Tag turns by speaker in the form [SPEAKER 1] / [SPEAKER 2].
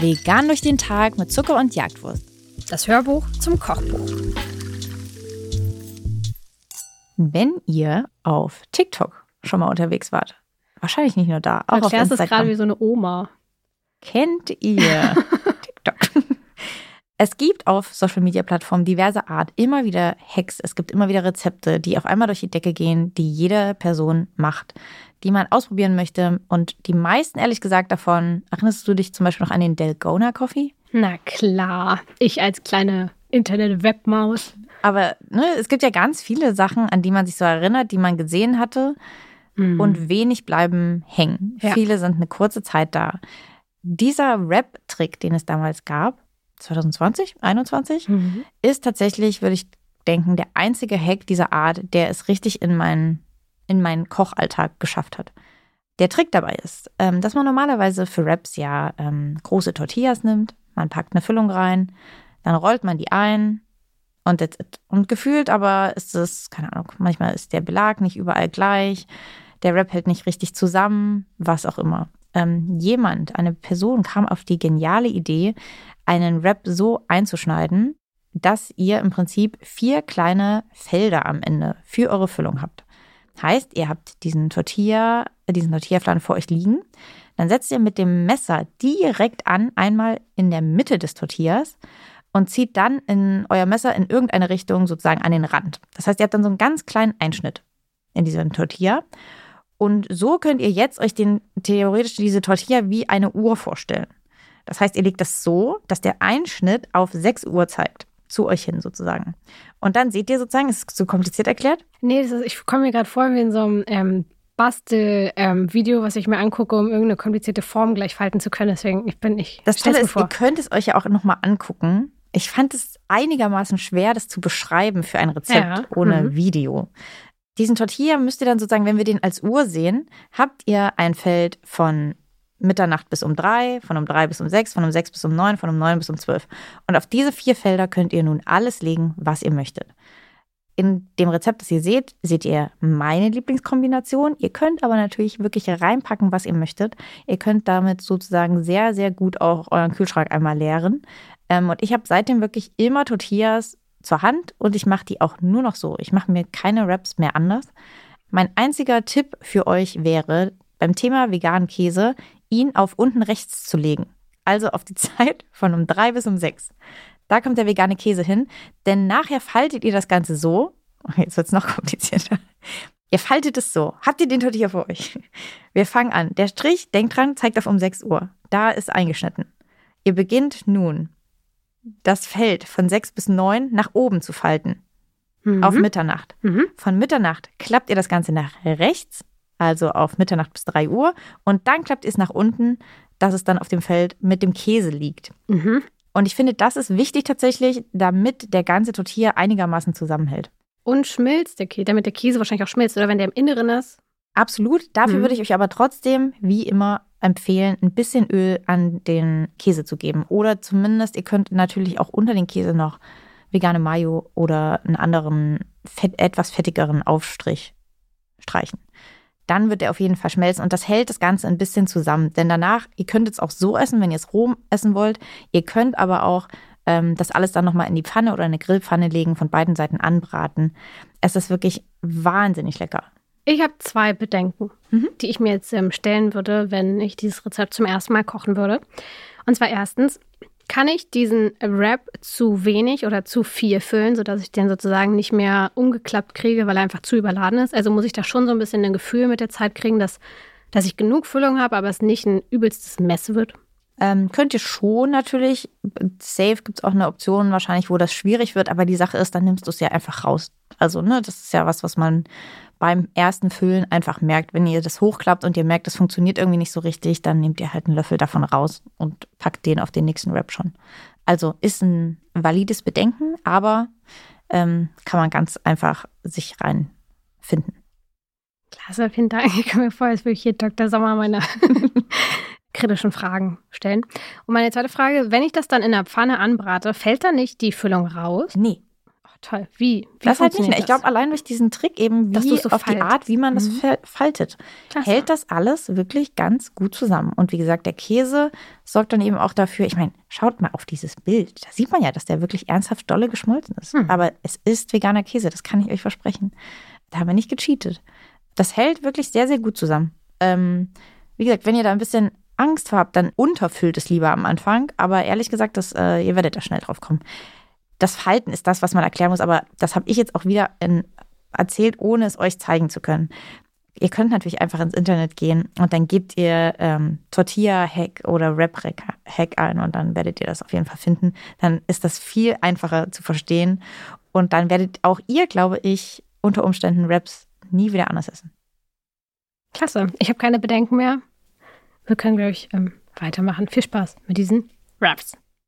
[SPEAKER 1] Vegan durch den Tag mit Zucker und Jagdwurst.
[SPEAKER 2] Das Hörbuch zum Kochbuch.
[SPEAKER 1] Wenn ihr auf TikTok schon mal unterwegs wart, wahrscheinlich nicht nur da, auch auf
[SPEAKER 2] Erklärst es
[SPEAKER 1] Instagram.
[SPEAKER 2] gerade wie so eine Oma.
[SPEAKER 1] Kennt ihr? Es gibt auf Social Media Plattformen diverse Art immer wieder Hacks. Es gibt immer wieder Rezepte, die auf einmal durch die Decke gehen, die jede Person macht, die man ausprobieren möchte. Und die meisten, ehrlich gesagt, davon, erinnerst du dich zum Beispiel noch an den Delgona Coffee?
[SPEAKER 2] Na klar, ich als kleine Internet-Webmaus.
[SPEAKER 1] Aber ne, es gibt ja ganz viele Sachen, an die man sich so erinnert, die man gesehen hatte. Und wenig bleiben hängen.
[SPEAKER 2] Ja.
[SPEAKER 1] Viele sind eine kurze Zeit da. Dieser Rap-Trick, den es damals gab, 2020, 21,
[SPEAKER 2] Mhm.
[SPEAKER 1] ist tatsächlich, würde ich denken, der einzige Hack dieser Art, der es richtig in meinen, in meinen Kochalltag geschafft hat. Der Trick dabei ist, ähm, dass man normalerweise für Wraps ja ähm, große Tortillas nimmt, man packt eine Füllung rein, dann rollt man die ein und. Und gefühlt aber ist es, keine Ahnung, manchmal ist der Belag nicht überall gleich, der Wrap hält nicht richtig zusammen, was auch immer. Ähm, jemand, eine Person kam auf die geniale Idee, einen Wrap so einzuschneiden, dass ihr im Prinzip vier kleine Felder am Ende für eure Füllung habt. Heißt, ihr habt diesen Tortilla, diesen Tortillafladen vor euch liegen. Dann setzt ihr mit dem Messer direkt an, einmal in der Mitte des Tortillas und zieht dann in euer Messer in irgendeine Richtung sozusagen an den Rand. Das heißt, ihr habt dann so einen ganz kleinen Einschnitt in dieser Tortilla. Und so könnt ihr jetzt euch den, theoretisch diese Tortilla wie eine Uhr vorstellen. Das heißt, ihr legt das so, dass der Einschnitt auf 6 Uhr zeigt. Zu euch hin sozusagen. Und dann seht ihr sozusagen, ist es zu kompliziert erklärt?
[SPEAKER 2] Nee, das ist, ich komme mir gerade vor wie in so einem ähm, Bastel-Video, was ich mir angucke, um irgendeine komplizierte Form gleich falten zu können. Deswegen, ich bin ich.
[SPEAKER 1] Das Tolle ist,
[SPEAKER 2] vor.
[SPEAKER 1] ihr könnt es euch ja auch nochmal angucken. Ich fand es einigermaßen schwer, das zu beschreiben für ein Rezept
[SPEAKER 2] Ja,
[SPEAKER 1] ohne
[SPEAKER 2] mhm.
[SPEAKER 1] Video. Diesen Tortilla müsst ihr dann sozusagen, wenn wir den als Uhr sehen, habt ihr ein Feld von Mitternacht bis um drei, von um drei bis um sechs, von um sechs bis um neun, von um neun bis um zwölf. Und auf diese vier Felder könnt ihr nun alles legen, was ihr möchtet. In dem Rezept, das ihr seht, seht ihr meine Lieblingskombination. Ihr könnt aber natürlich wirklich reinpacken, was ihr möchtet. Ihr könnt damit sozusagen sehr, sehr gut auch euren Kühlschrank einmal leeren. Ähm, und ich habe seitdem wirklich immer Tortillas zur Hand und ich mache die auch nur noch so. Ich mache mir keine Wraps mehr anders. Mein einziger Tipp für euch wäre, beim Thema veganen Käse, ihn auf unten rechts zu legen. Also auf die Zeit von um drei bis um sechs. Da kommt der vegane Käse hin, denn nachher faltet ihr das Ganze so. Jetzt wird es noch komplizierter. Ihr faltet es so. Habt ihr den Tortilla vor euch? Wir fangen an. Der Strich, denkt dran, zeigt auf um 6 Uhr. Da ist eingeschnitten. Ihr beginnt nun, das Feld von 6 bis 9 nach oben zu falten.
[SPEAKER 2] Mhm.
[SPEAKER 1] Auf Mitternacht.
[SPEAKER 2] Mhm.
[SPEAKER 1] Von Mitternacht klappt ihr das Ganze nach rechts, also auf Mitternacht bis 3 Uhr. Und dann klappt ihr es nach unten, dass es dann auf dem Feld mit dem Käse liegt.
[SPEAKER 2] Mhm.
[SPEAKER 1] Und ich finde, das ist wichtig tatsächlich, damit der ganze Tortilla einigermaßen zusammenhält.
[SPEAKER 2] Und schmilzt der Käse, damit der Käse wahrscheinlich auch schmilzt. Oder wenn der im Inneren ist.
[SPEAKER 1] Absolut. Dafür
[SPEAKER 2] Mhm.
[SPEAKER 1] würde ich euch aber trotzdem, wie immer, empfehlen, ein bisschen Öl an den Käse zu geben. Oder zumindest, ihr könnt natürlich auch unter den Käse noch vegane Mayo oder einen anderen, fett, etwas fettigeren Aufstrich streichen. Dann wird er auf jeden Fall schmelzen und das hält das Ganze ein bisschen zusammen. Denn danach, ihr könnt es auch so essen, wenn ihr es roh essen wollt. Ihr könnt aber auch ähm, das alles dann nochmal in die Pfanne oder eine Grillpfanne legen, von beiden Seiten anbraten. Es ist wirklich wahnsinnig lecker.
[SPEAKER 2] Ich habe zwei Bedenken,
[SPEAKER 1] Mhm.
[SPEAKER 2] die ich mir jetzt ähm, stellen würde, wenn ich dieses Rezept zum ersten Mal kochen würde. Und zwar erstens, kann ich diesen Wrap zu wenig oder zu viel füllen, sodass ich den sozusagen nicht mehr umgeklappt kriege, weil er einfach zu überladen ist? Also muss ich da schon so ein bisschen ein Gefühl mit der Zeit kriegen, dass, dass ich genug Füllung habe, aber es nicht ein übelstes Mess wird?
[SPEAKER 1] Ähm, könnt ihr schon natürlich. Safe gibt es auch eine Option wahrscheinlich, wo das schwierig wird, aber die Sache ist, dann nimmst du es ja einfach raus. Also, ne, das ist ja was, was man beim ersten Füllen einfach merkt. Wenn ihr das hochklappt und ihr merkt, das funktioniert irgendwie nicht so richtig, dann nehmt ihr halt einen Löffel davon raus und packt den auf den nächsten Wrap schon. Also ist ein valides Bedenken, aber ähm, kann man ganz einfach sich reinfinden.
[SPEAKER 2] Klasse, vielen Dank. Ich kann mir vor, als würde ich hier Dr. Sommer meine kritischen Fragen stellen. Und meine zweite Frage, wenn ich das dann in der Pfanne anbrate, fällt da nicht die Füllung raus?
[SPEAKER 1] Nee.
[SPEAKER 2] toll. Wie? wie
[SPEAKER 1] das halt nicht mehr. Ich glaube, allein durch diesen Trick eben, wie so auf falt. die Art, wie man das mhm. faltet, Klasse. hält das alles wirklich ganz gut zusammen. Und wie gesagt, der Käse sorgt dann eben auch dafür, ich meine, schaut mal auf dieses Bild. Da sieht man ja, dass der wirklich ernsthaft dolle geschmolzen ist. Mhm. Aber es ist veganer Käse, das kann ich euch versprechen. Da haben wir nicht gecheatet. Das hält wirklich sehr, sehr gut zusammen. Ähm, wie gesagt, wenn ihr da ein bisschen Angst habt, dann unterfüllt es lieber am Anfang. Aber ehrlich gesagt, das, äh, ihr werdet da schnell drauf kommen das Falten ist das, was man erklären muss, aber das habe ich jetzt auch wieder in, erzählt, ohne es euch zeigen zu können. Ihr könnt natürlich einfach ins Internet gehen und dann gebt ihr ähm, Tortilla-Hack oder Rap-Hack ein und dann werdet ihr das auf jeden Fall finden. Dann ist das viel einfacher zu verstehen und dann werdet auch ihr, glaube ich, unter Umständen Raps nie wieder anders essen.
[SPEAKER 2] Klasse. Ich habe keine Bedenken mehr. Wir können, glaube ich, ähm, weitermachen. Viel Spaß mit diesen Raps.